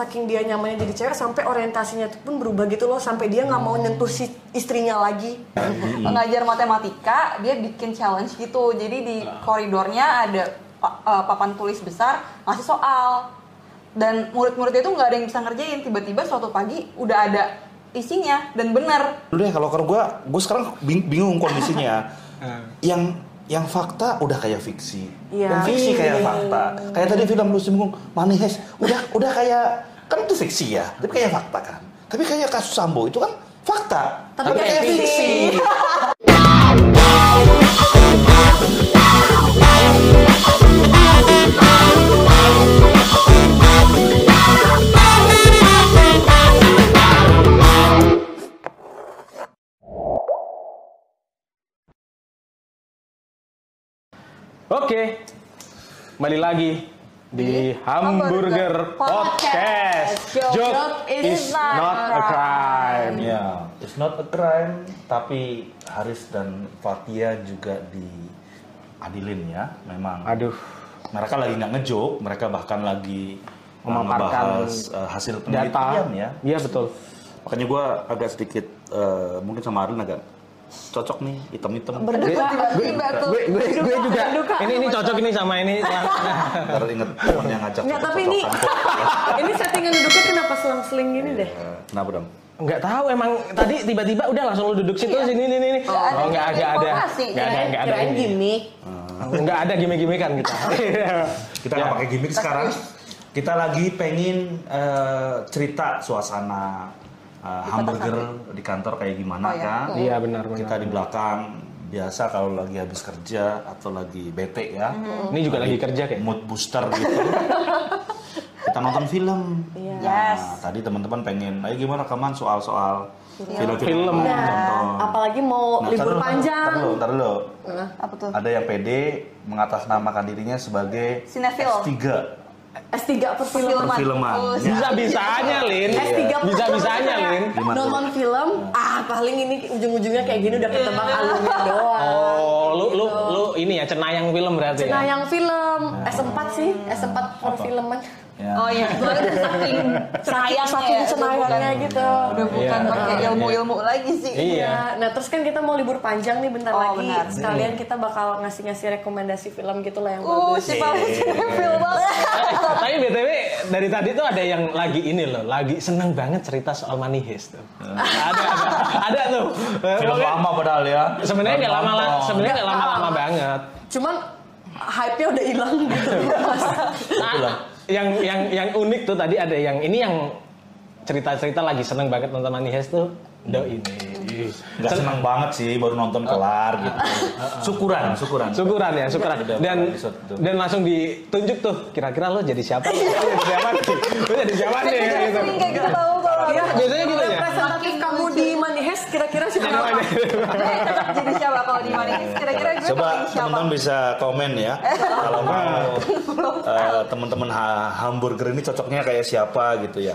saking dia nyamannya jadi cewek sampai orientasinya itu pun berubah gitu loh sampai dia nggak mau nyentuh si istrinya lagi. Mengajar matematika, dia bikin challenge gitu. Jadi di koridornya ada pa- eh, papan tulis besar ngasih soal. Dan murid-murid itu nggak ada yang bisa ngerjain. Tiba-tiba suatu pagi udah ada isinya dan benar. Deh kalau kalau gue, gue sekarang bing- bingung kondisinya. yang yang fakta udah kayak fiksi, Iya. dan fiksi kayak Iya. fakta. Kayak tadi film lu singgung Manihes, udah udah kayak kan itu fiksi ya, tapi kayak fakta kan. Tapi kayak kasus Sambo itu kan fakta, Tapi kayak fiksi. Oke, kembali lagi di Hamburger Podcast. Joke Joke is not a crime. Ya, it's not a crime, tapi Haris dan Fatia juga diadilin ya, memang. Aduh, Mereka lagi nggak ngejok, mereka bahkan lagi uh, Memaparkan uh, hasil data. penelitian ya. Iya betul. Makanya gue agak sedikit uh, mungkin sama Arin agak cocok nih hitam-hitam. Berdebat tiba-tiba tuh. Gue gue gue juga. Ini ini cocok ini sama ini. Ntar inget temen yang ngajak Nggak, tapi ini-. Ini settingan duduknya kenapa selang-seling gini deh? Eh, Kenapa dong? Enggak tahu emang tadi tiba-tiba udah langsung lu duduk situ sini ini ini. Nggak ada Oh enggak ada ada. Enggak ada enggak ada. Kirain ini. gimmick. Enggak ada gimmick-gimmickan kita. Kita Ya. nggak pakai gimmick sekarang. Kita lagi pengen eh, cerita suasana eh, hamburger di kantor kayak gimana Oh, iya. kan? Iya benar benar. Kita di belakang biasa kalau lagi habis kerja atau lagi bete ya. Ini juga lagi kerja kayak. mood booster gitu. kita nonton film. Iya. Nah, Yes. tadi teman-teman pengen, ayo gimana rekaman soal-soal film-film Nah, ditonton. apalagi mau Nah, libur panjang. Ntar dulu, ntar dulu. Apa tuh? Ada yang pede mengatasnamakan dirinya sebagai Sinefil. S3 S3 perfilman. perfilman. Oh, Ya. Bisa-bisanya, Lin. S3 Bisa-bisanya, Lin. Nonton film, ah paling ini ujung-ujungnya kayak gini udah ketebak alurnya doang. Oh, lu lu lu ini ya cenayang film berarti ya. Cenayang film, S4 sih, S4 perfilman. Ya. Oh iya, itu saking cenayangnya Saking ya. cenayangnya gitu. Udah bukan Iya. pakai Iya. ilmu-ilmu lagi sih. Iya. Ya, nah terus kan kita mau libur panjang nih bentar Oh, lagi. benar. Sekalian kita bakal ngasih-ngasih rekomendasi film gitu lah yang Uh, bagus. si paling sinefil banget. Tapi BTW dari tadi tuh ada yang lagi ini loh, lagi seneng banget cerita soal Money Heist tuh. ada, ada, ada tuh. Film lama padahal ya. Sebenarnya nggak lama Nonton. sebenarnya nggak lama-lama banget. Cuman hype-nya udah hilang gitu. Nah, yang yang yang unik tuh tadi ada yang ini yang cerita-cerita lagi seneng banget nonton Money Heist tuh. Do ini. Nggak senang banget sih baru nonton kelar gitu. Syukuran, syukuran. Syukuran ya, syukuran. Dan dan langsung ditunjuk tuh, kira-kira lo jadi siapa? Lo jadi siapa nih? Lo jadi siapa nih? Kita Gitu. Kalau Iya, Biasanya gitu ya? Representatif kamu di Money Heist kira-kira siapa? Eh, jadi siapa kalau di mana kira-kira gue Coba teman-teman bisa komen ya kalau mau eh, teman-teman ha- hamburger ini cocoknya kayak siapa gitu ya.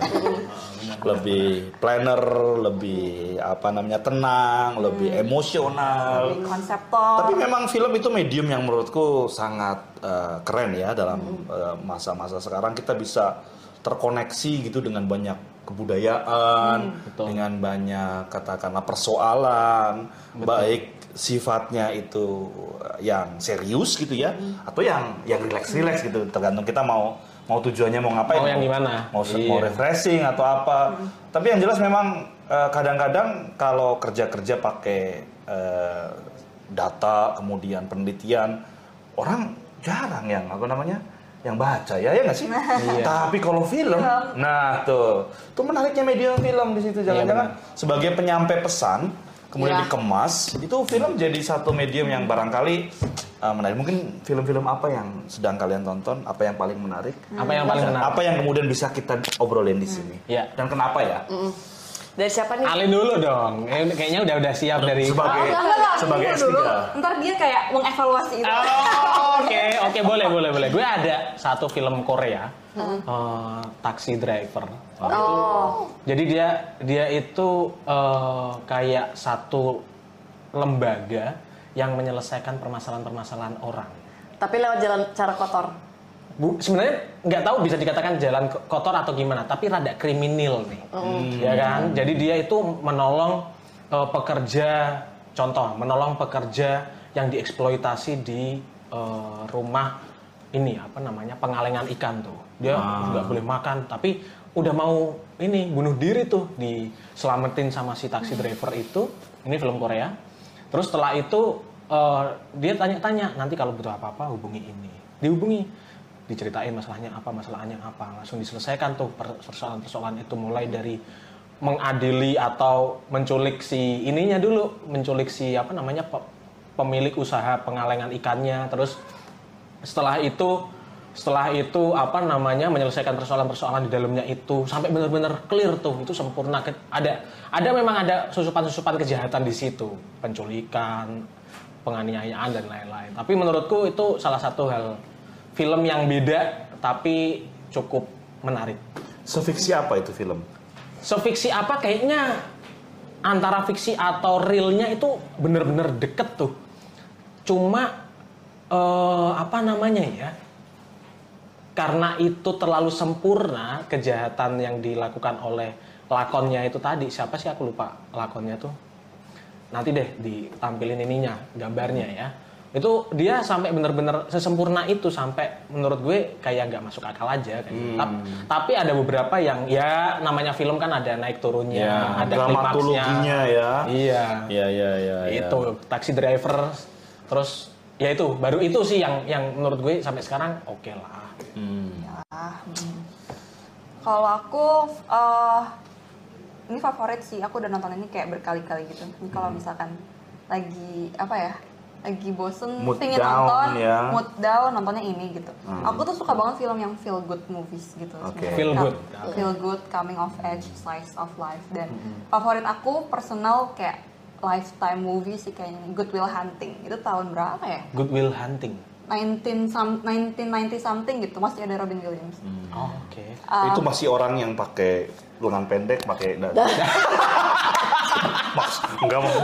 Lebih planner, lebih apa namanya tenang, lebih emosional. Lebih konseptor. Tapi memang film itu medium yang menurutku sangat eh, keren ya dalam eh, masa-masa sekarang kita bisa terkoneksi gitu dengan banyak kebudayaan, dengan banyak katakanlah persoalan, baik sifatnya itu yang serius gitu ya, atau yang yang rileks-rileks gitu, tergantung kita mau mau tujuannya mau ngapain, Mau yang gimana? mau se- mau Iya. refreshing atau apa. Tapi yang jelas memang eh, kadang-kadang kalau kerja-kerja pakai eh, data kemudian penelitian orang jarang yang apa namanya yang baca ya ya nggak sih? Tapi kalau film nah tuh. Tuh menariknya medium film di situ jangan-jangan sebagai penyampai pesan kemudian Iya. dikemas itu film jadi satu medium yang barangkali uh, menarik. Mungkin film-film apa yang sedang kalian tonton apa yang paling menarik? Apa yang paling menarik? apa yang kemudian bisa kita obrolin di sini? Ya. dan kenapa ya Dari siapa nih? Alin dulu dong. Eh, Kayaknya udah udah siap dari. sebagai Enggak, enggak, enggak. sebagai Tunggu S3 dulu. Ntar dia kayak mengevaluasi itu. Oh, Oke, oke boleh boleh boleh. Gue ada satu film Korea, eh, Taxi Driver. Oh, Jadi dia dia itu eh, kayak satu lembaga yang menyelesaikan permasalahan-permasalahan orang. tapi lewat jalan cara kotor. Bu, sebenarnya nggak tahu bisa dikatakan jalan ko- kotor atau gimana, tapi rada kriminal nih, ya kan? Jadi dia itu menolong eh, pekerja, contoh, menolong pekerja yang dieksploitasi di eh, rumah ini apa namanya pengalengan ikan tuh. Dia nggak boleh makan, tapi udah mau ini bunuh diri tuh diselamatin sama si taksi driver itu. Ini film Korea. Terus setelah itu eh, dia tanya-tanya nanti kalau butuh apa-apa hubungi ini. Dihubungi, diceritain masalahnya apa, masalahnya apa, langsung diselesaikan tuh per- persoalan-persoalan itu. Mulai dari mengadili atau menculik si ininya dulu, menculik si apa namanya pe- pemilik usaha pengalengan ikannya, terus setelah itu setelah itu apa namanya menyelesaikan persoalan-persoalan di dalamnya itu. Sampai benar-benar clear tuh itu sempurna. Ada ada memang ada susupan-susupan kejahatan di situ. Penculikan penganiayaan dan lain-lain. Tapi menurutku itu salah satu hal film yang beda tapi cukup menarik. Sefiksi apa itu film? sefiksi apa? Kayaknya antara fiksi atau realnya itu bener-bener deket tuh. Cuma eh, apa namanya ya? Karena itu terlalu sempurna kejahatan yang dilakukan oleh lakonnya itu tadi. Siapa sih? Aku lupa lakonnya tuh. Nanti deh ditampilin ininya gambarnya ya itu dia sampai bener-bener sesempurna itu sampai menurut gue kayak nggak masuk akal aja kayak gitu. Tap- tapi ada beberapa yang ya namanya film kan ada naik turunnya Ya, ada dramatologinya klimaksnya. ya. iya Ya ya ya. ya. itu taksi driver terus ya itu baru itu sih yang yang menurut gue sampai sekarang oke lah Hmm. Ah, hmm. Kalau aku eh, ini favorit sih, aku udah nonton ini kayak berkali-kali gitu. Ini kalau Hmm. misalkan lagi apa ya, lagi bosen, Mood pengen down, nonton, ya. mood down, nontonnya ini gitu. Hmm. Aku tuh suka banget film yang feel good movies gitu. Sebenarnya. Feel Ka- good. feel good, coming of age, slice of life. Dan Hmm. favorit aku personal kayak lifetime movie sih kayaknya Good Will Hunting. Itu tahun berapa ya? Good Will Hunting 19 some, 1990 something gitu. Masih ada Robin Williams. oh, oke Ah. itu masih orang yang pakai lengan pendek, pakai dada. Mas, enggak mau.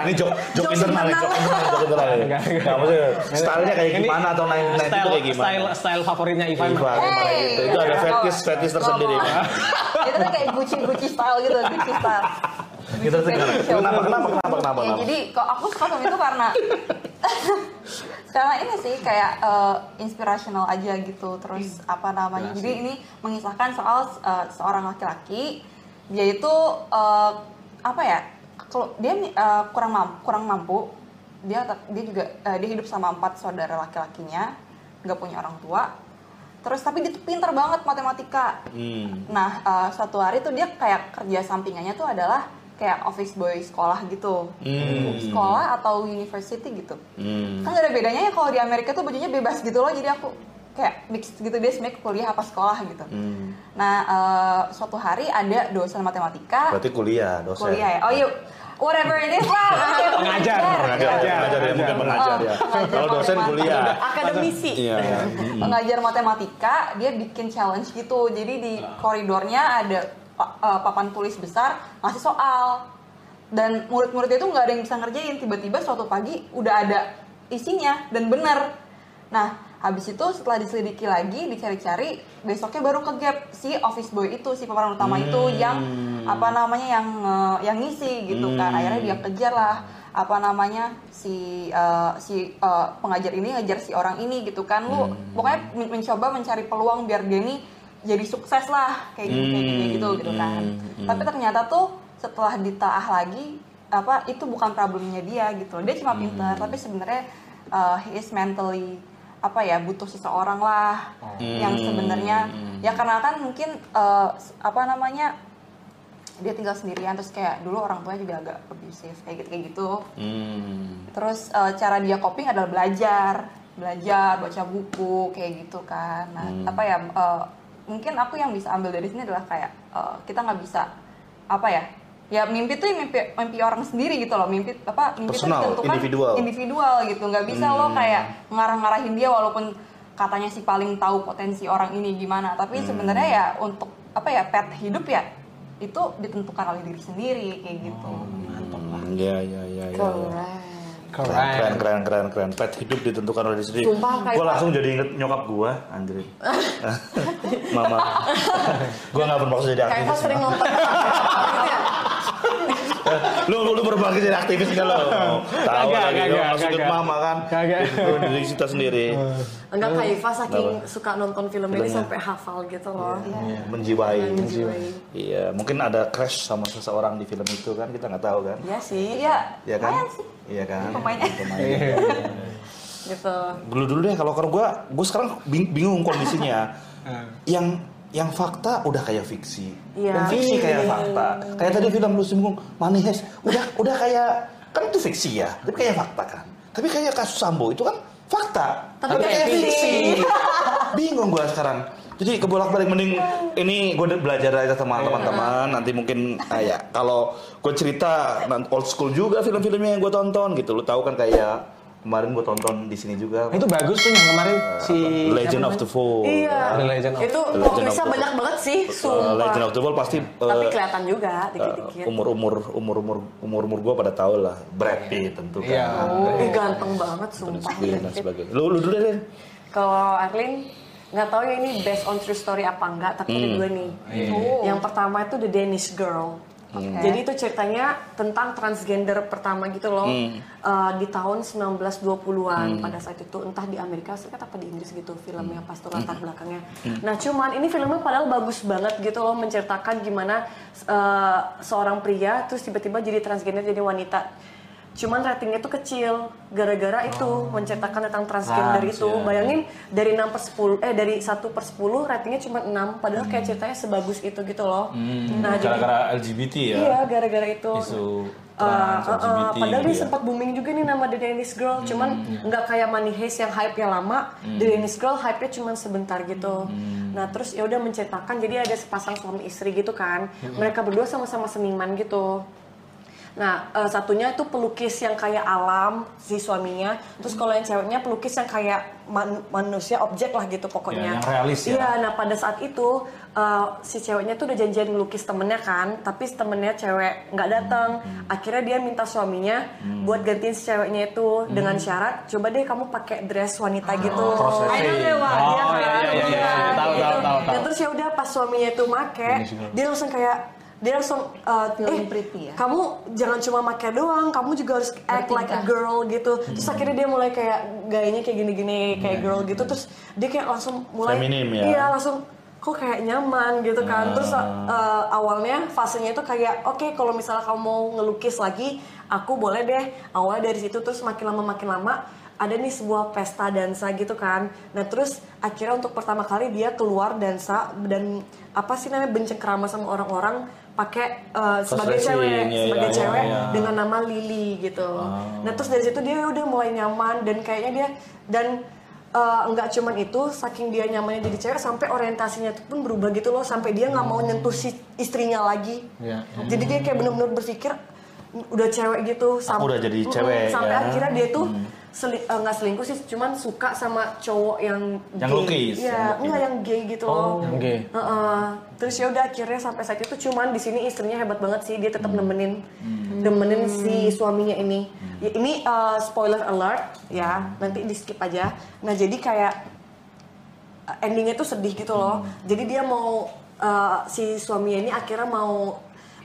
Ini jok jok Jok internal, jok internal. jok internal. ya. Enggak, maksudnya stylenya kayak gimana atau naik naik itu kayak gimana? style style favoritnya Ivan Ivan, kayak gitu. Itu ada fetish fetish tersendiri. Itu kayak Gucci Gucci style gitu, Gucci style. Kita Gucci kenapa? Kenapa kenapa kenapa kenapa? Ya, jadi kok aku suka film itu karena karena ini sih kayak eh, inspirational aja gitu. Terus apa namanya jadi ini mengisahkan soal eh, seorang laki-laki. Dia itu eh, apa ya kalau dia eh, kurang mampu, kurang mampu. Dia dia juga eh, dia hidup sama empat saudara laki-lakinya nggak punya orang tua. Terus tapi dia tuh pinter banget matematika. Hmm. Nah, uh, suatu hari tuh dia kayak kerja sampingannya tuh adalah kayak office boy sekolah gitu. Hmm. Sekolah atau university gitu. Hmm. Kan ada bedanya ya kalau di Amerika tuh bajunya bebas gitu loh. Jadi aku kayak mix gitu dia sebenarnya kuliah apa sekolah gitu. Hmm. Nah, uh, suatu hari ada dosen matematika Berarti kuliah, dosen. kuliah ya. Oh iya, whatever it is lah. Pengajar. Pengajar, pengajar ya, mungkin pengajar ya. Kalau dosen kuliah. Akademisi. Iya. pengajar matematika dia bikin challenge gitu jadi di koridornya ada pa- eh, papan tulis besar ngasih soal. Dan murid-muridnya itu nggak ada yang bisa ngerjain. Tiba-tiba suatu pagi udah ada isinya dan bener. Nah habis itu setelah diselidiki lagi dicari-cari besoknya baru ke gap si office boy itu si pemeran utama itu yang apa namanya yang eh, yang ngisi gitu kan. Akhirnya dia kejar lah apa namanya si eh, si eh, pengajar ini ngejar si orang ini gitu kan. Lu pokoknya men- mencoba mencari peluang biar dia ini jadi sukses lah kayak gitu kayak gitu, kayak gitu gitu kan. tapi ternyata tuh setelah ditaah lagi apa itu bukan problemnya dia gitu. Dia cuma pintar tapi sebenarnya eh, he is mentally apa ya butuh seseorang lah. Yang sebenarnya ya karena kan mungkin eh, apa namanya dia tinggal sendirian terus kayak dulu orang tuanya juga agak abusive kayak gitu kayak gitu. Hmm. terus eh, cara dia coping adalah belajar belajar baca buku kayak gitu kan. Nah apa ya eh, mungkin aku yang bisa ambil dari sini adalah kayak eh, kita nggak bisa apa ya ya mimpi tuh mimpi mimpi orang sendiri gitu loh mimpi apa mimpi Personal, tuh ditentukan individual. individual gitu nggak bisa lo kayak ngarah-ngarahin dia walaupun katanya si paling tahu potensi orang ini gimana tapi sebenarnya ya untuk apa ya pet hidup ya itu ditentukan oleh diri sendiri kayak gitu Hmm, Ya ya ya ya. ya. Keren. Keren, keren, keren, keren. Pet hidup ditentukan oleh diri sendiri. Sumpah, kayak Gue langsung jadi inget nyokap gue, anjir. Mama. gue gak bermaksud jadi Kayak aktivis. pas sering nonton gitu ya. lu, lu berbagi jadi aktivis gak lo? Tahu Kagak, lagi, kagak, lo maksud kagak. mama kan. Kagak. Itu diri kita sendiri. Enggak kayak Iva saking suka nonton film ini sampai hafal gitu loh. Iya, Menjiwai. Menjiwai. Iya, mungkin ada crash sama seseorang di film itu kan kita nggak tahu kan? Iya sih. Iya, Iya kan? Iya kan? Pemainnya. Gitu. dulu dulu deh kalau kalau gue gue sekarang bing- bingung kondisinya yang yang fakta udah kayak fiksi. Iya. yang fiksi kayak Iya. fakta. kayak tadi film lu singgung manis udah udah kayak kan itu fiksi ya tapi kayak fakta kan. Tapi kayak kasus sambo itu kan fakta. Tapi tapi, kayak kayak fiksi. bingung gue sekarang. Jadi kebolak balik mending ini gue belajar aja sama teman-teman nanti mungkin ah, ya kalau gue cerita old school juga film-filmnya yang gue tonton gitu. Lu tahu kan kayak kemarin gue tonton di sini juga Itu bagus tuh yang kemarin si Legend of the Fall. Iya. The Legend of- Itu The Legend of twistnya the- banyak banget sih, Uh, sumpah. Legend of the Fall pasti Tapi uh, kelihatan juga dikit-dikit. umur umur umur umur umur umur gue pada tahu lah Brad Pitt tentu kan. Iya. Oh, ganteng banget sumpah. dan sebagainya. Lu lu dulu deh. Kalau Arlene nggak tahu ya ini based on true story apa enggak, tapi ada Hmm. dua nih. Oh. Yang pertama itu The Danish Girl. Jadi itu ceritanya tentang transgender pertama gitu loh Hmm. Uh, di tahun 1920-an pada saat itu entah di Amerika Serikat apa di Inggris gitu filmnya pas tuh latar belakangnya. Nah cuman ini filmnya padahal bagus banget gitu loh menceritakan gimana uh, seorang pria terus tiba-tiba jadi transgender jadi wanita. Cuman ratingnya tuh kecil gara-gara itu menceritakan tentang transgender Ah, itu. iya. Bayangin dari 6 per 10 eh dari 1 per 10 ratingnya cuma 6 padahal kayak ceritanya sebagus itu gitu loh. Nah, jadi Gara-gara LGBT ya. Iya, gara-gara itu. Isu Uh, trans, uh, uh, LGBT padahal dia gitu ya. sempat booming juga nih nama The Danish Girl, cuman nggak kayak Money Heist yang hype-nya lama. The Danish Girl hype-nya cuma sebentar gitu. Nah terus ya udah menceritakan, jadi ada sepasang suami istri gitu kan. Mereka berdua sama-sama seniman gitu. Nah, eh, satunya itu pelukis yang kayak alam si suaminya. Terus kalau yang ceweknya pelukis yang kayak man- manusia objek lah gitu pokoknya. Ya, yang realis ya. Iya, nah pada saat itu eh, si ceweknya tuh udah janjian ngelukis temennya kan, tapi temennya cewek nggak datang. Akhirnya dia minta suaminya buat gantiin si ceweknya itu dengan syarat, coba deh kamu pakai dress wanita gitu. prosesnya. I know deh, Wak. Oh, Iya iya, iya, iya, iya. Iya, gitu. ya make, dia langsung kayak dia langsung eh, Feeling eh, pretty ya? kamu jangan cuma make doang, kamu juga harus act like a girl gitu. Terus akhirnya dia mulai kayak gayanya kayak gini-gini kayak girl gitu. Terus dia kayak langsung mulai Feminim ya? Iya, langsung kok kayak nyaman gitu kan. Terus uh, awalnya fasenya itu kayak oke kalau misalnya kamu mau ngelukis lagi, aku boleh deh. Awalnya dari situ terus makin lama makin lama ada nih sebuah pesta dansa gitu kan. Nah terus akhirnya untuk pertama kali dia keluar dansa dan apa sih namanya bencengkrama sama orang-orang pakai uh, sebagai cewek, ya, sebagai ya, cewek ya, ya. dengan nama Lily gitu. Nah terus dari situ dia udah mulai nyaman dan kayaknya dia dan uh, nggak cuman itu saking dia nyamannya jadi cewek sampai orientasinya itu pun berubah gitu loh sampai dia nggak mau nyentuh si istrinya lagi. Iya. Jadi dia kayak bener-bener berpikir udah cewek gitu sam- udah jadi cewek, sampai ya. akhirnya dia tuh seli- eh, nggak selingkuh sih cuman suka sama cowok yang Yang gay. lukis, yang Iya, enggak yang gay gitu loh. yang gay. Heeh. terus ya udah akhirnya sampai saat itu cuman di sini istrinya hebat banget sih dia tetap nemenin. Nemenin si suaminya ini. Ya, ini uh, spoiler alert ya. Nanti di skip aja. Nah jadi kayak uh, endingnya tuh sedih gitu loh. Jadi dia mau uh, si suaminya ini akhirnya mau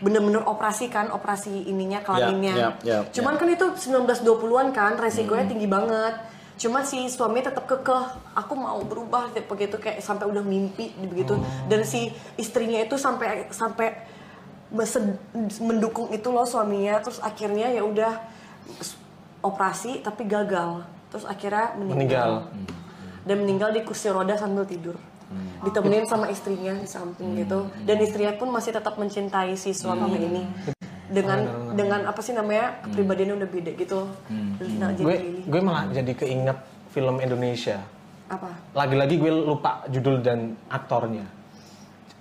bener-bener operasi kan operasi ininya kelaminnya ya, ya, cuman kan itu 1920-an kan resikonya tinggi banget Cuma si suami tetap kekeh, aku mau berubah begitu kayak sampai udah mimpi begitu. Dan si istrinya itu sampai sampai mendukung itu loh suaminya. Terus akhirnya ya udah operasi tapi gagal. Terus akhirnya meninggal. Meninggal. Dan meninggal di kursi roda sambil tidur. Ditemenin sama istrinya di samping gitu. Dan istrinya pun masih tetap mencintai si suaminya ini. Dengan dengan apa sih namanya kepribadiannya udah beda gitu. Nah, jadi gue gue malah jadi keinget film Indonesia. Apa? lagi-lagi gue lupa judul dan aktornya.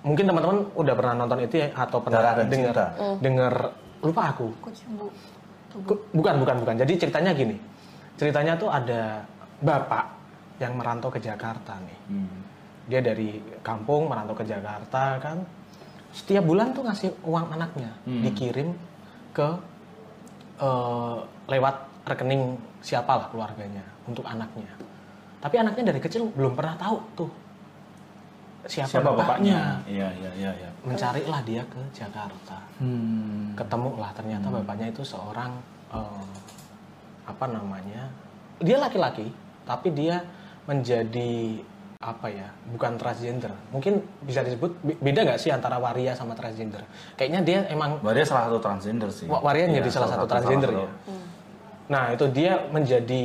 Mungkin teman-teman udah pernah nonton itu ya atau pernah dengar Cinta. dengar lupa aku. Bukan bukan bukan. Jadi ceritanya gini. Ceritanya tuh ada bapak yang merantau ke Jakarta nih dia dari kampung merantau ke Jakarta kan setiap bulan tuh ngasih uang anaknya dikirim ke eh, lewat rekening siapalah keluarganya untuk anaknya. Tapi anaknya dari kecil belum pernah tahu tuh siapa, Siapa bapaknya. bapaknya? Iya, iya, iya, iya. Mencarilah dia ke Jakarta. Hmm. Ketemulah ternyata bapaknya itu seorang eh, apa namanya? Dia laki-laki, tapi dia menjadi apa ya? Bukan transgender. Mungkin bisa disebut be- beda nggak sih antara waria sama transgender? Kayaknya dia emang Waria salah satu transgender sih. Wa- Waria Iya, jadi salah satu transgender salah ya. satu. Nah itu dia menjadi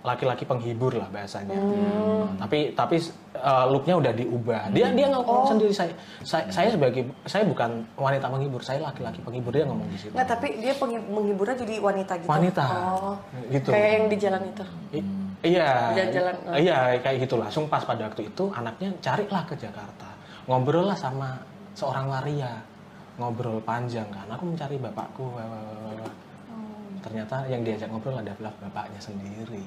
laki-laki penghibur lah bahasanya. Hmm. Tapi tapi uh, looknya udah diubah. Dia dia Oh. ngomong sendiri saya, saya saya sebagai saya bukan wanita penghibur, saya laki-laki penghibur dia ngomong di situ. Nggak, tapi dia penghi- menghiburnya jadi wanita gitu. Wanita. Oh. Gitu. Kayak yang di jalan itu. I- iya. Jalan-jalan, uh. Iya kayak gitu langsung pas pada waktu itu anaknya carilah ke Jakarta, ngobrol lah sama seorang waria, ngobrol panjang kan. Aku mencari bapakku. wah, wah, wah, wah. Ternyata yang diajak ngobrol adalah bapaknya sendiri.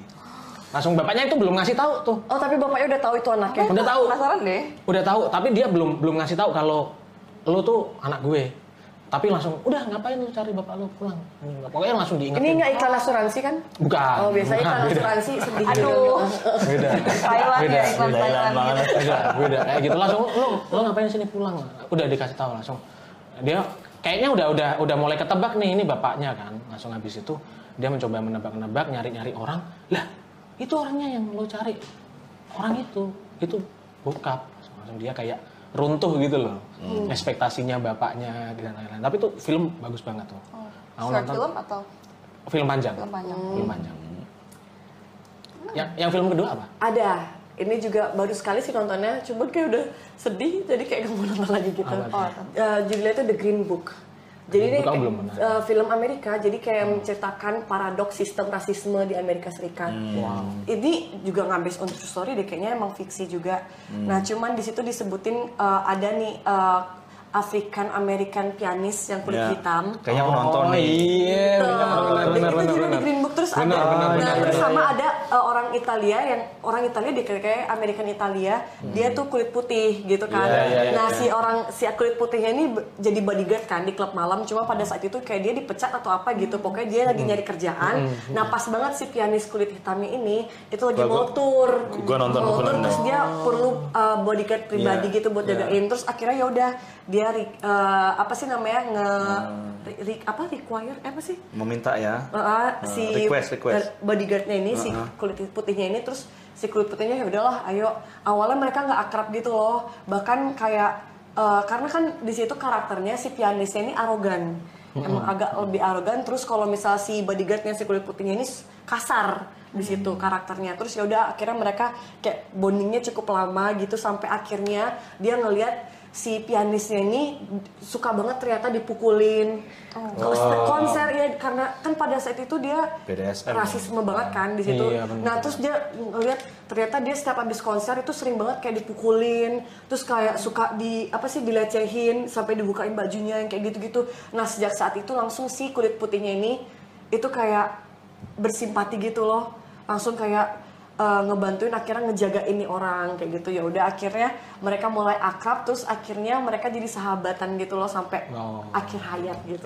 Langsung bapaknya itu belum ngasih tahu tuh. Oh, tapi bapaknya udah tahu itu anaknya. Udah tahu. Penasaran deh. Udah tahu, tapi dia belum belum ngasih tahu kalau lo tuh anak gue. Tapi langsung, udah ngapain lu cari bapak lu pulang? Pokoknya langsung diingetin. Ini nggak iklan asuransi kan? Bukan. Oh, biasanya iklan beda. asuransi sedih. Aduh. Beda. Thailand Beda, ya, iklan beda. Thailand banget. beda beda kayak gitu langsung lo lo ngapain sini pulang udah dikasih tahu langsung dia kayaknya udah udah udah mulai ketebak nih ini bapaknya kan langsung habis itu dia mencoba menebak-nebak nyari-nyari orang lah itu orangnya yang lo cari orang itu itu bokap langsung dia kayak runtuh gitu loh. Ekspektasinya bapaknya dan lain-lain. Tapi itu film bagus banget tuh. Aku Short nonton- film atau? Film panjang. Film panjang? film panjang. Yang yang film kedua apa? Ada. Ini juga baru sekali sih nontonnya, cuman kayak udah sedih, jadi kayak gak mau nonton lagi gitu. Apa Eh, judulnya itu The Green Book. Jadi ini belum eh, film Amerika, jadi kayak menceritakan paradoks sistem rasisme di Amerika Serikat. Ini juga nggak based on true story deh, kayaknya emang fiksi juga. Nah, cuman di situ disebutin eh, ada nih eh, African American pianis yang kulit Ya. hitam. Kayaknya aku nonton oh, nih. iya benar benar benar Jadi benar itu benar di Green Book terus Benar, ada benar, nah, benar, terus benar. sama ada uh, orang Italia yang orang Italia dia kayak American Italia dia tuh kulit putih gitu kan. Iya, iya, iya, nah iya. si orang si kulit putihnya ini jadi bodyguard kan di klub malam cuma pada saat itu kayak dia dipecat atau apa gitu. Pokoknya dia lagi nyari kerjaan. Nah pas banget si pianis kulit hitamnya ini itu lagi mau tour gua nonton mau tour terus dia perlu uh, bodyguard pribadi Iya, gitu buat iya. jagain. Terus akhirnya ya udah dia uh, apa sih namanya nge Hmm. re- re- apa require eh, apa sih? Meminta ya. Uh, si request, request. uh, bodyguardnya ini si kulit putihnya ini terus si kulit putihnya ya udahlah ayo. Awalnya mereka nggak akrab gitu loh. Bahkan kayak uh, karena kan di situ karakternya si pianisnya ini arogan. Emang agak lebih arogan. Terus kalau misal si bodyguardnya si kulit putihnya ini kasar di situ karakternya. Terus ya udah akhirnya mereka kayak bondingnya cukup lama gitu sampai akhirnya dia ngelihat si pianisnya ini suka banget ternyata dipukulin konser, konser ya karena kan pada saat itu dia BDSM. rasisme banget kan di situ. Iya, nah terus dia ngeliat ternyata dia setiap habis konser itu sering banget kayak dipukulin, terus kayak suka di apa sih dilecehin sampai dibukain bajunya yang kayak gitu-gitu. Nah sejak saat itu langsung si kulit putihnya ini itu kayak bersimpati gitu loh, langsung kayak uh, ngebantuin akhirnya ngejaga ini orang kayak gitu ya udah akhirnya mereka mulai akrab terus akhirnya mereka jadi sahabatan gitu loh sampai Oh. akhir hayat gitu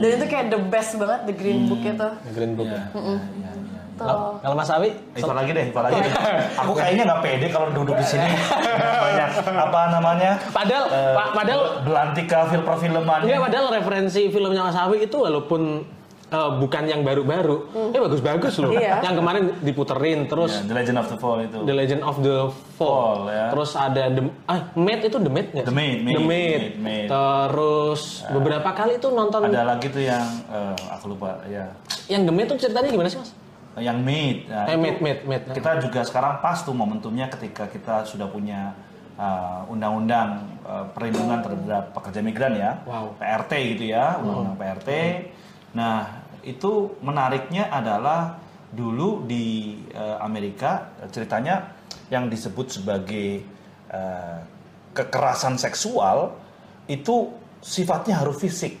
dan itu kayak the best banget the green book itu The Green Book Iya, ya. iya, iya, iya. Kalau kalau Mas Awi, Itu lagi deh, itu lagi deh. Aku kayaknya nggak pede kalau duduk di sini banyak apa namanya? padahal eh, Pak, padahal belantika film perfilman. Iya padahal referensi filmnya Mas Awi itu walaupun eh, bukan yang baru-baru, eh bagus-bagus loh. Iya. Yang kemarin diputerin terus Ya, The Legend of the Fall itu. The Legend of the Fall, Fall, ya. terus ada The ah Maid itu The Maid nggak? The? Maid, Maid, The Maid. Maid, Maid. Terus beberapa kali itu nonton Ada lagi tuh yang eh, aku lupa ya. yang The Maid itu ceritanya gimana sih Mas? Yang Maid. Nah, Eh itu Maid Maid Maid. Kita juga sekarang pas tuh momentumnya ketika kita sudah punya uh, undang-undang uh, perlindungan terhadap pekerja migran ya, Wow. PRT gitu ya, undang-undang PRT. Nah itu menariknya adalah dulu di uh, Amerika ceritanya yang disebut sebagai uh, kekerasan seksual itu sifatnya harus fisik,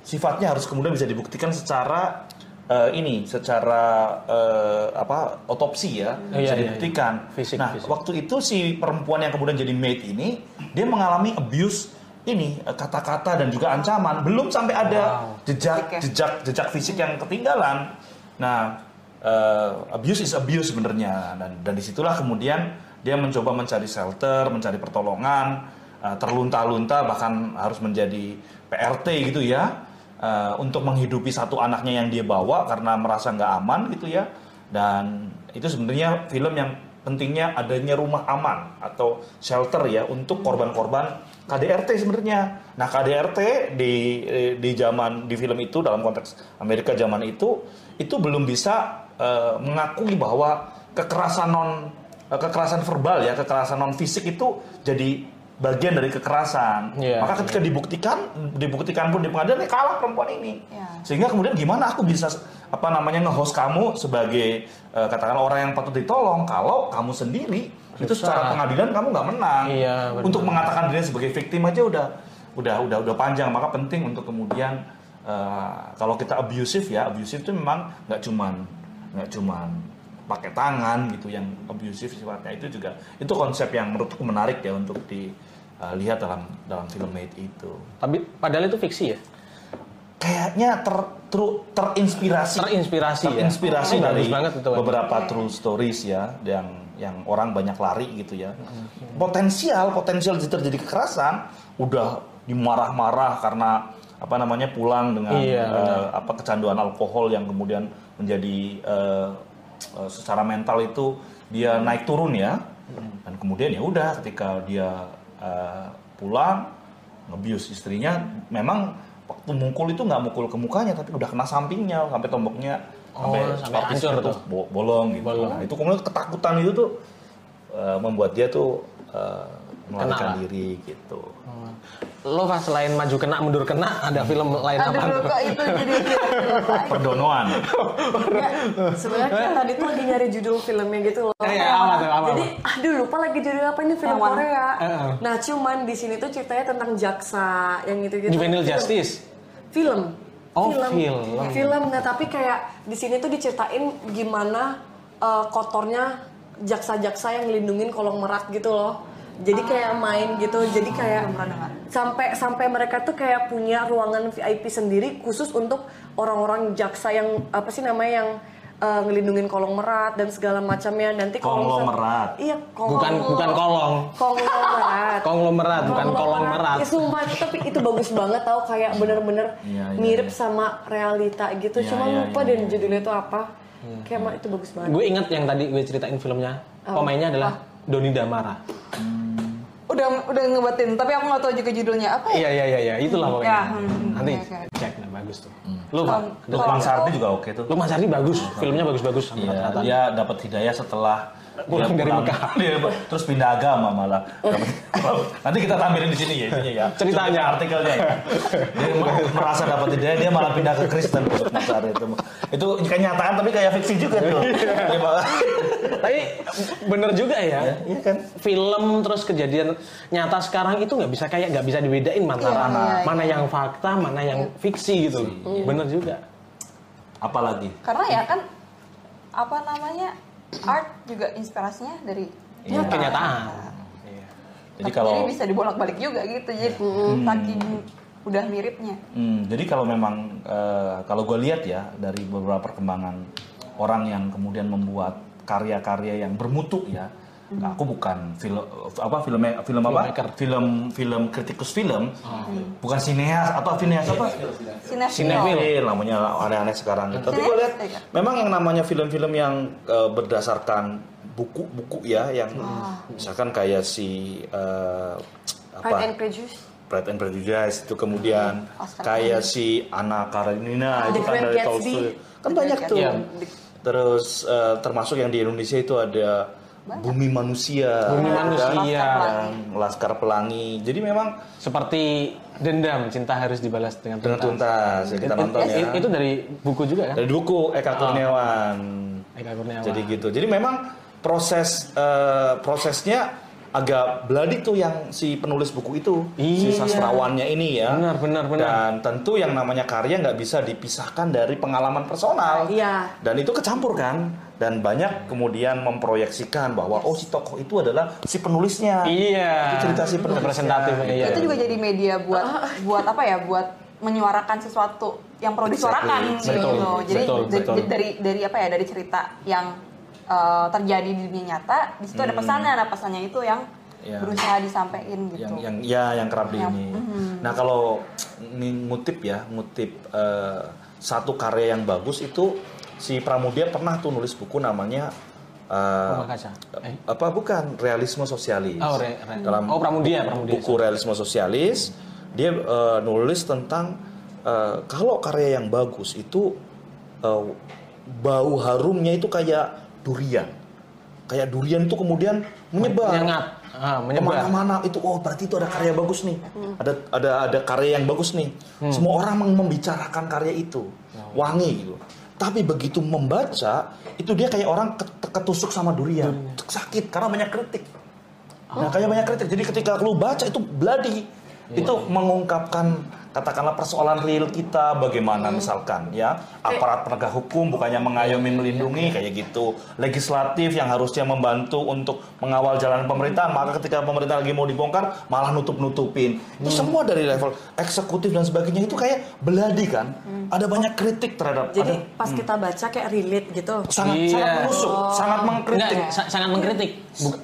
sifatnya harus kemudian bisa dibuktikan secara uh, ini, secara uh, apa otopsi ya, Oh, bisa iya, iya, dibuktikan. iya. Fisik, nah, fisik. waktu itu si perempuan yang kemudian jadi maid ini, dia mengalami abuse ini eh, kata-kata dan juga ancaman. Belum sampai ada Wow. jejak Fisik jejak jejak fisik yang ketinggalan. Nah, eh, abuse is abuse sebenarnya dan dan di situlah kemudian dia mencoba mencari shelter, mencari pertolongan, eh, terlunta-lunta bahkan harus menjadi PRT gitu ya eh, untuk menghidupi satu anaknya yang dia bawa karena merasa nggak aman gitu ya dan itu sebenarnya film yang pentingnya adanya rumah aman atau shelter ya untuk korban-korban KDRT sebenarnya. Nah KDRT di di zaman di film itu dalam konteks Amerika zaman itu itu belum bisa eh, mengakui bahwa kekerasan non eh, kekerasan verbal ya kekerasan non fisik itu jadi bagian dari kekerasan. Iya, Maka ketika dibuktikan dibuktikan pun di pengadilan ya kalah perempuan ini. Iya. Sehingga kemudian gimana aku bisa apa namanya nge-host kamu sebagai eh, katakan orang yang patut ditolong kalau kamu sendiri itu secara pengadilan kamu nggak menang. Iya, benar. Untuk mengatakan dirinya sebagai victim aja udah udah udah udah panjang maka penting untuk kemudian eh, kalau kita abusive ya abusive itu memang nggak cuman nggak cuman pakai tangan gitu yang abusive sifatnya itu juga itu konsep yang menurutku menarik ya untuk dilihat dalam dalam film Made itu Tapi padahal itu fiksi ya. Kayaknya ter, tru- terinspirasi. Terinspirasi ya. terinspirasi Oh, dari banget itu, beberapa true stories ya yang yang orang banyak lari gitu ya. Potensial potensial terjadi kekerasan udah dimarah-marah karena apa namanya pulang dengan Iya, eh, apa kecanduan alkohol yang kemudian menjadi eh, eh, secara mental itu dia naik turun ya. Dan kemudian ya udah ketika dia eh, pulang ngebius istrinya memang waktu mukul itu nggak mukul ke mukanya tapi udah kena sampingnya sampai tomboknya Oh, sampai spatisnya hancur tuh tuh. bo- bolong gitu. Bolong. Nah, itu kemudian ketakutan itu tuh eh, membuat dia tuh eh, melarikan diri gitu. Lo pas selain maju kena mundur kena ada film lain Aduh, apa? kok itu jadi film Perdonoan. Sebenarnya kita tadi tuh lagi nyari judul filmnya gitu loh. Eh, apa tuh, apa, Jadi, aduh lupa lagi judul apa ini film? Korea. Eh, Nah, cuman di sini tuh ceritanya tentang jaksa yang gitu-gitu. Juvenile Film. Justice. Film. Oh, film. Film. Nah, tapi kayak di sini tuh diceritain gimana eh, kotornya jaksa-jaksa yang ngelindungin kolong merak gitu loh. Jadi kayak main gitu. Jadi kayak sampai sampai mereka tuh kayak punya ruangan VIP sendiri khusus untuk orang-orang jaksa yang apa sih namanya yang eh, ngelindungin kolong merat dan segala macamnya. Nanti misal- Konglomerat. Iya, kolong. Bukan bukan kolong. Konglomerat. Konglomerat bukan kolong merat. Ya, sumpah, tapi itu bagus banget tau kayak bener-bener Iya, iya, mirip iya. sama realita gitu. Iya, Cuma iya, lupa iya, deh judulnya itu apa. Kayak mah itu bagus banget. Gue inget yang tadi gue ceritain filmnya. Pemainnya adalah Doni Damara. Udah udah ngebatin tapi aku nggak tahu juga judulnya apa ya Iya iya iya iya itulah pokoknya. Ya, hmm, Nanti oke, oke. cek nah, bagus tuh. Lu Pak, Kalau- Lukman Sardi juga oke tuh. Lukman Sardi bagus, filmnya bagus-bagus Iya, rata-rata. dia dapat hidayah setelah Pulang dari Mekah. dia terus pindah agama malah. Nanti kita tampilin di sini ya ininya ya. Ceritanya. Artikelnya ya. Dia merasa dapat hidayah dia malah pindah ke Kristen untuk itu. Itu kenyataan tapi kayak fiksi juga tuh. Tapi bener juga ya. Iya kan? Film terus kejadian nyata sekarang itu nggak bisa kayak nggak bisa dibedain mana Iya, iya, mana yang fakta, mana yang fiksi gitu. Bener juga. Apalagi karena ya kan apa namanya art juga inspirasinya dari Iya. Kenyataan. Iya. Jadi Tapi kalau jadi bisa dibolak-balik juga gitu jadi saking udah miripnya Hmm, jadi kalau memang eh, kalau gue lihat ya dari beberapa perkembangan orang yang kemudian membuat karya-karya yang bermutu ya, nah, aku bukan film apa film film apa Filmmaker. film film kritikus film, bukan sineas atau sineas apa? Sinefil namanya aneh-aneh sekarang. gitu. Tapi gue lihat Iya. memang yang namanya film-film yang eh, berdasarkan buku-buku ya, yang misalkan kayak si Pride apa? and Prejudice. Pride and Prejudice itu kemudian Oscar kayak si Anna Karenina itu The kan dari. Tolstoy kan banyak tuh Iya. terus eh, termasuk yang di Indonesia itu ada Bumi Manusia Bumi kan? Manusia. yang Laskar Pelangi jadi memang Seperti dendam, cinta harus dibalas dengan dengan tuntas. tuntas ya kita It- nonton ya Itu dari buku juga kan? dari buku Eka Kurniawan Eka Kurniawan. jadi gitu jadi memang proses eh, prosesnya agak bloody tuh yang si penulis buku itu si Iya. sastrawannya ini ya Benar, benar, benar. dan tentu yang namanya karya nggak bisa dipisahkan dari pengalaman personal Iya. dan itu kecampur kan dan banyak kemudian memproyeksikan bahwa oh si tokoh itu adalah si penulisnya Iya. Itu cerita si penulisnya. representatif. Iya. itu juga jadi media buat buat apa ya buat menyuarakan sesuatu yang perlu disuarakan Exactly. gitu. Betul, Jadi betul, betul. dari dari apa ya dari cerita yang uh, terjadi di dunia nyata di situ ada pesannya, nah pesannya itu yang Hmm. Iya. berusaha disampaikan gitu. yang yang ya yang kerap di ini. Nah kalau ini ngutip ya, ngutip eh, satu karya yang bagus itu si Pramudia pernah tuh nulis buku namanya eh, kaca. Eh. apa bukan realisme sosialis. Oh, re- re- Dalam oh, Pramudia, Pramudia. buku realisme sosialis dia eh, nulis tentang eh, kalau karya yang bagus itu eh, bau harumnya itu kayak durian. Kayak durian itu kemudian menyebar. Menyengat. Ah, menyebar. ke mana-mana itu oh berarti itu ada karya bagus nih. Ada ada ada karya yang bagus nih. Semua orang membicarakan karya itu. Wangi gitu. Tapi begitu membaca itu dia kayak orang ket- ketusuk sama durian. Sakit karena banyak kritik. Nah kayak banyak kritik. Jadi ketika lu baca itu bloody. Itu mengungkapkan katakanlah persoalan real kita bagaimana misalkan ya aparat penegak hukum bukannya mengayomi melindungi kayak gitu. Legislatif yang harusnya membantu untuk mengawal jalan pemerintahan maka ketika pemerintah lagi mau dibongkar malah nutup nutupin itu semua dari level eksekutif dan sebagainya itu kayak beladi kan? Ada banyak kritik terhadap Jadi ada pas kita baca kayak relate gitu. sangat Iya. sangat menusuk sangat Enggak, mengkritik. Sa- sangat mengkritik.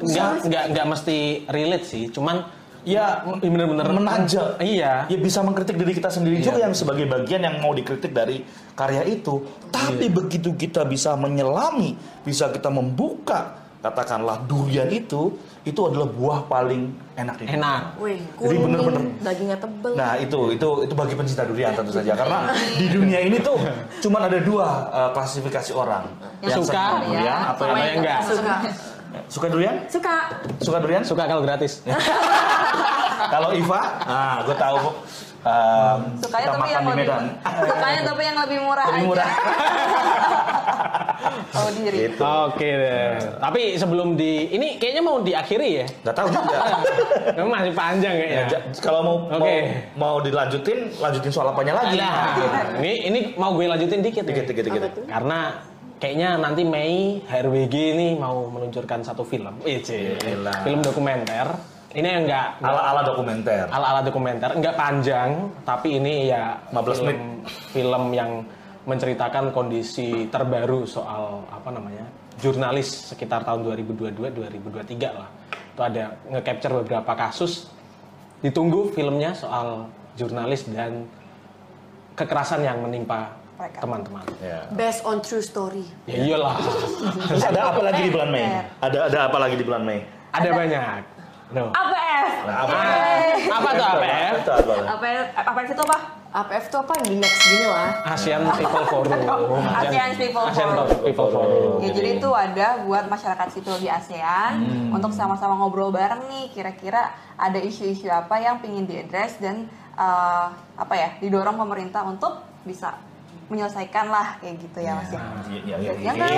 Enggak, enggak, enggak mesti relate sih, cuman ya bener-bener menajam Iya. ya bisa mengkritik diri kita sendiri juga yang sebagai bagian yang mau dikritik dari karya itu tapi begitu kita bisa menyelami bisa kita membuka katakanlah durian itu itu adalah buah paling enak di dunia. Enak. Wih, Jadi kuning, bener-bener. dagingnya tebel. Nah itu itu itu bagi pencinta durian tentu saja karena di dunia ini tuh cuma ada dua uh, klasifikasi orang Yang suka, senang durian ya, atau yang yang enggak. Suka. suka durian Suka. suka durian Suka kalau gratis. kalau Iva ah gue tahu um, Sukanya kita tapi makan yang di lebih Medan sukanya tapi yang lebih murah lebih murah aja. Oh diri. gitu Oke deh. Tapi sebelum di ini kayaknya mau diakhiri ya. nggak tahu juga Memang masih panjang Ya, kayaknya. ja- kalau mau Oke. mau mau dilanjutin lanjutin soal apanya lagi Nah, ini ini mau gue lanjutin dikit. nih. dikit dikit dikit Karena kayaknya nanti Mei HRWG ini mau meluncurkan satu film. Eh, cie. Gila. film dokumenter. Ini yang enggak ala ala dokumenter ala-ala dokumenter, enggak panjang, tapi ini ya 15 film, menit. film yang menceritakan kondisi terbaru soal apa namanya jurnalis sekitar tahun 2022-2023 lah. Itu ada nge-capture beberapa kasus. Ditunggu filmnya soal jurnalis dan kekerasan yang menimpa teman-teman. ya. Based on true story. Ya iyalah, terus ada apa lagi di bulan Mei ada ada apa lagi di bulan Mei ada banyak. No. APF. nah, apa Ah, apa tuh APF? itu apa APF APF itu apa? APF itu apa? Di next gini lah. ASEAN People Forum. ASEAN People ASEAN Forum. People Forum. Ya, jadi itu ada buat masyarakat sipil di ASEAN untuk sama-sama ngobrol bareng nih kira-kira ada isu-isu apa yang pingin diadres dan eh, apa ya didorong pemerintah untuk bisa menyelesaikan lah kayak gitu ya Mas ya. Iya, iya, Ya iya. kan?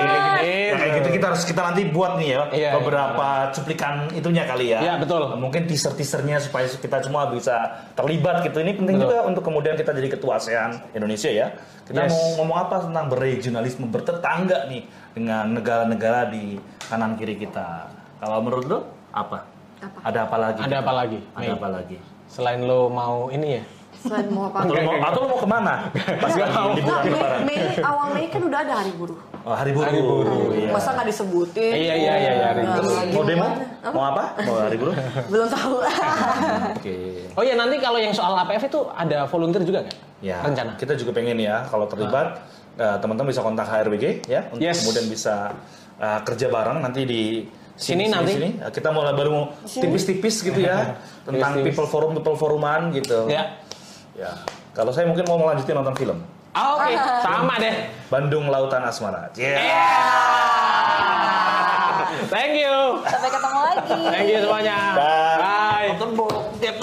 Ya, kayak gitu kita harus kita nanti buat nih ya Iya, beberapa cuplikan itunya kali ya. Iya, betul. Mungkin teaser-teasernya supaya kita semua bisa terlibat gitu. Ini penting Betul. juga untuk kemudian kita jadi ketua ASEAN Indonesia ya. Kita Yes. mau ngomong apa tentang berregionalisme bertetangga nih dengan negara-negara di kanan kiri kita. Kalau menurut lo apa? Apa? Ada apa lagi? Ada apa lagi? Ada apa lagi? Selain lo mau ini ya? Selain mau apa? Atau lo mau, atau mau ke mana? Pas lagi Enggak, liburan Mei. Mei, awal Mei kan udah ada hari buruh. Oh, hari buruh. Hari buruh, Iya. Masa nggak disebutin? Iya, iya, iya, iya, hari Nah, buruh. Mau demo? gimana? Mau apa? Mau hari buruh? Belum tahu. Oke. Oh iya nanti kalau yang soal APF itu ada volunteer juga nggak? Ya, Rencana. kita juga pengen ya kalau terlibat eh, teman-teman bisa kontak HRBG ya untuk Yes. kemudian bisa eh, kerja bareng nanti di Sini nanti. sini. Kita mau baru mau tipis-tipis gitu ya tentang people forum people foruman gitu. Ya. Ya. Kalau saya mungkin mau melanjutin nonton film Ah, Oke, sama deh. Bandung Lautan Asmara. Yeah. Thank you. Sampai ketemu lagi. Thank you semuanya. Dan Bye. nonton bokep.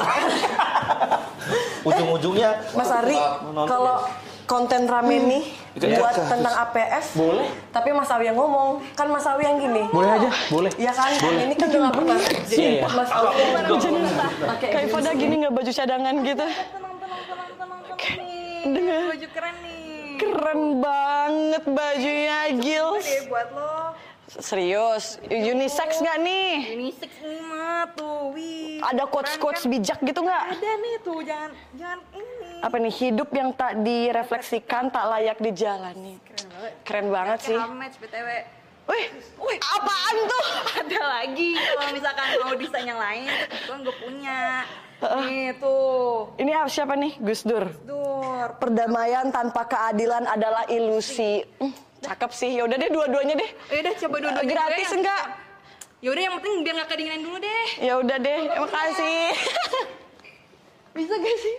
Ujung-ujungnya Mas Ari, kalau konten rame nih Iya. buat tentang APF, Boleh. tapi Mas Awi yang ngomong, kan Mas Awi yang gini. Boleh aja, boleh. Iya kan? Ini kan udah nggak pernah. Jadi Iya. Mas Awi pakai Kayak pada gini nggak baju cadangan gitu. Tenang, tenang, tenang, tenang, nih. Baju keren nih. Keren banget bajunya Gils. Deh buat lo. Serius, unisex nggak nih? Unisex nih mah tuh, wih. Ada quotes-quotes Keren kan? bijak gitu nggak? Ada nih tuh, jangan jangan ini. Apa nih, hidup yang tak direfleksikan, tak layak dijalani. Keren banget. Keren banget sih. Match BTW. Wih, wih, apaan tuh? Ada lagi kalau misalkan mau desain yang lain, gue punya. Nih tuh, Ini apa- siapa nih? Gus Dur. Dur. Perdamaian tanpa keadilan adalah ilusi. Hmm, cakep sih. Ya udah deh dua-duanya deh. Ya udah coba dua-duanya Gratis ya. enggak? Ya udah yang penting biar nggak kedinginan dulu deh. Ya udah deh. Terima kasih. Bisa gak sih?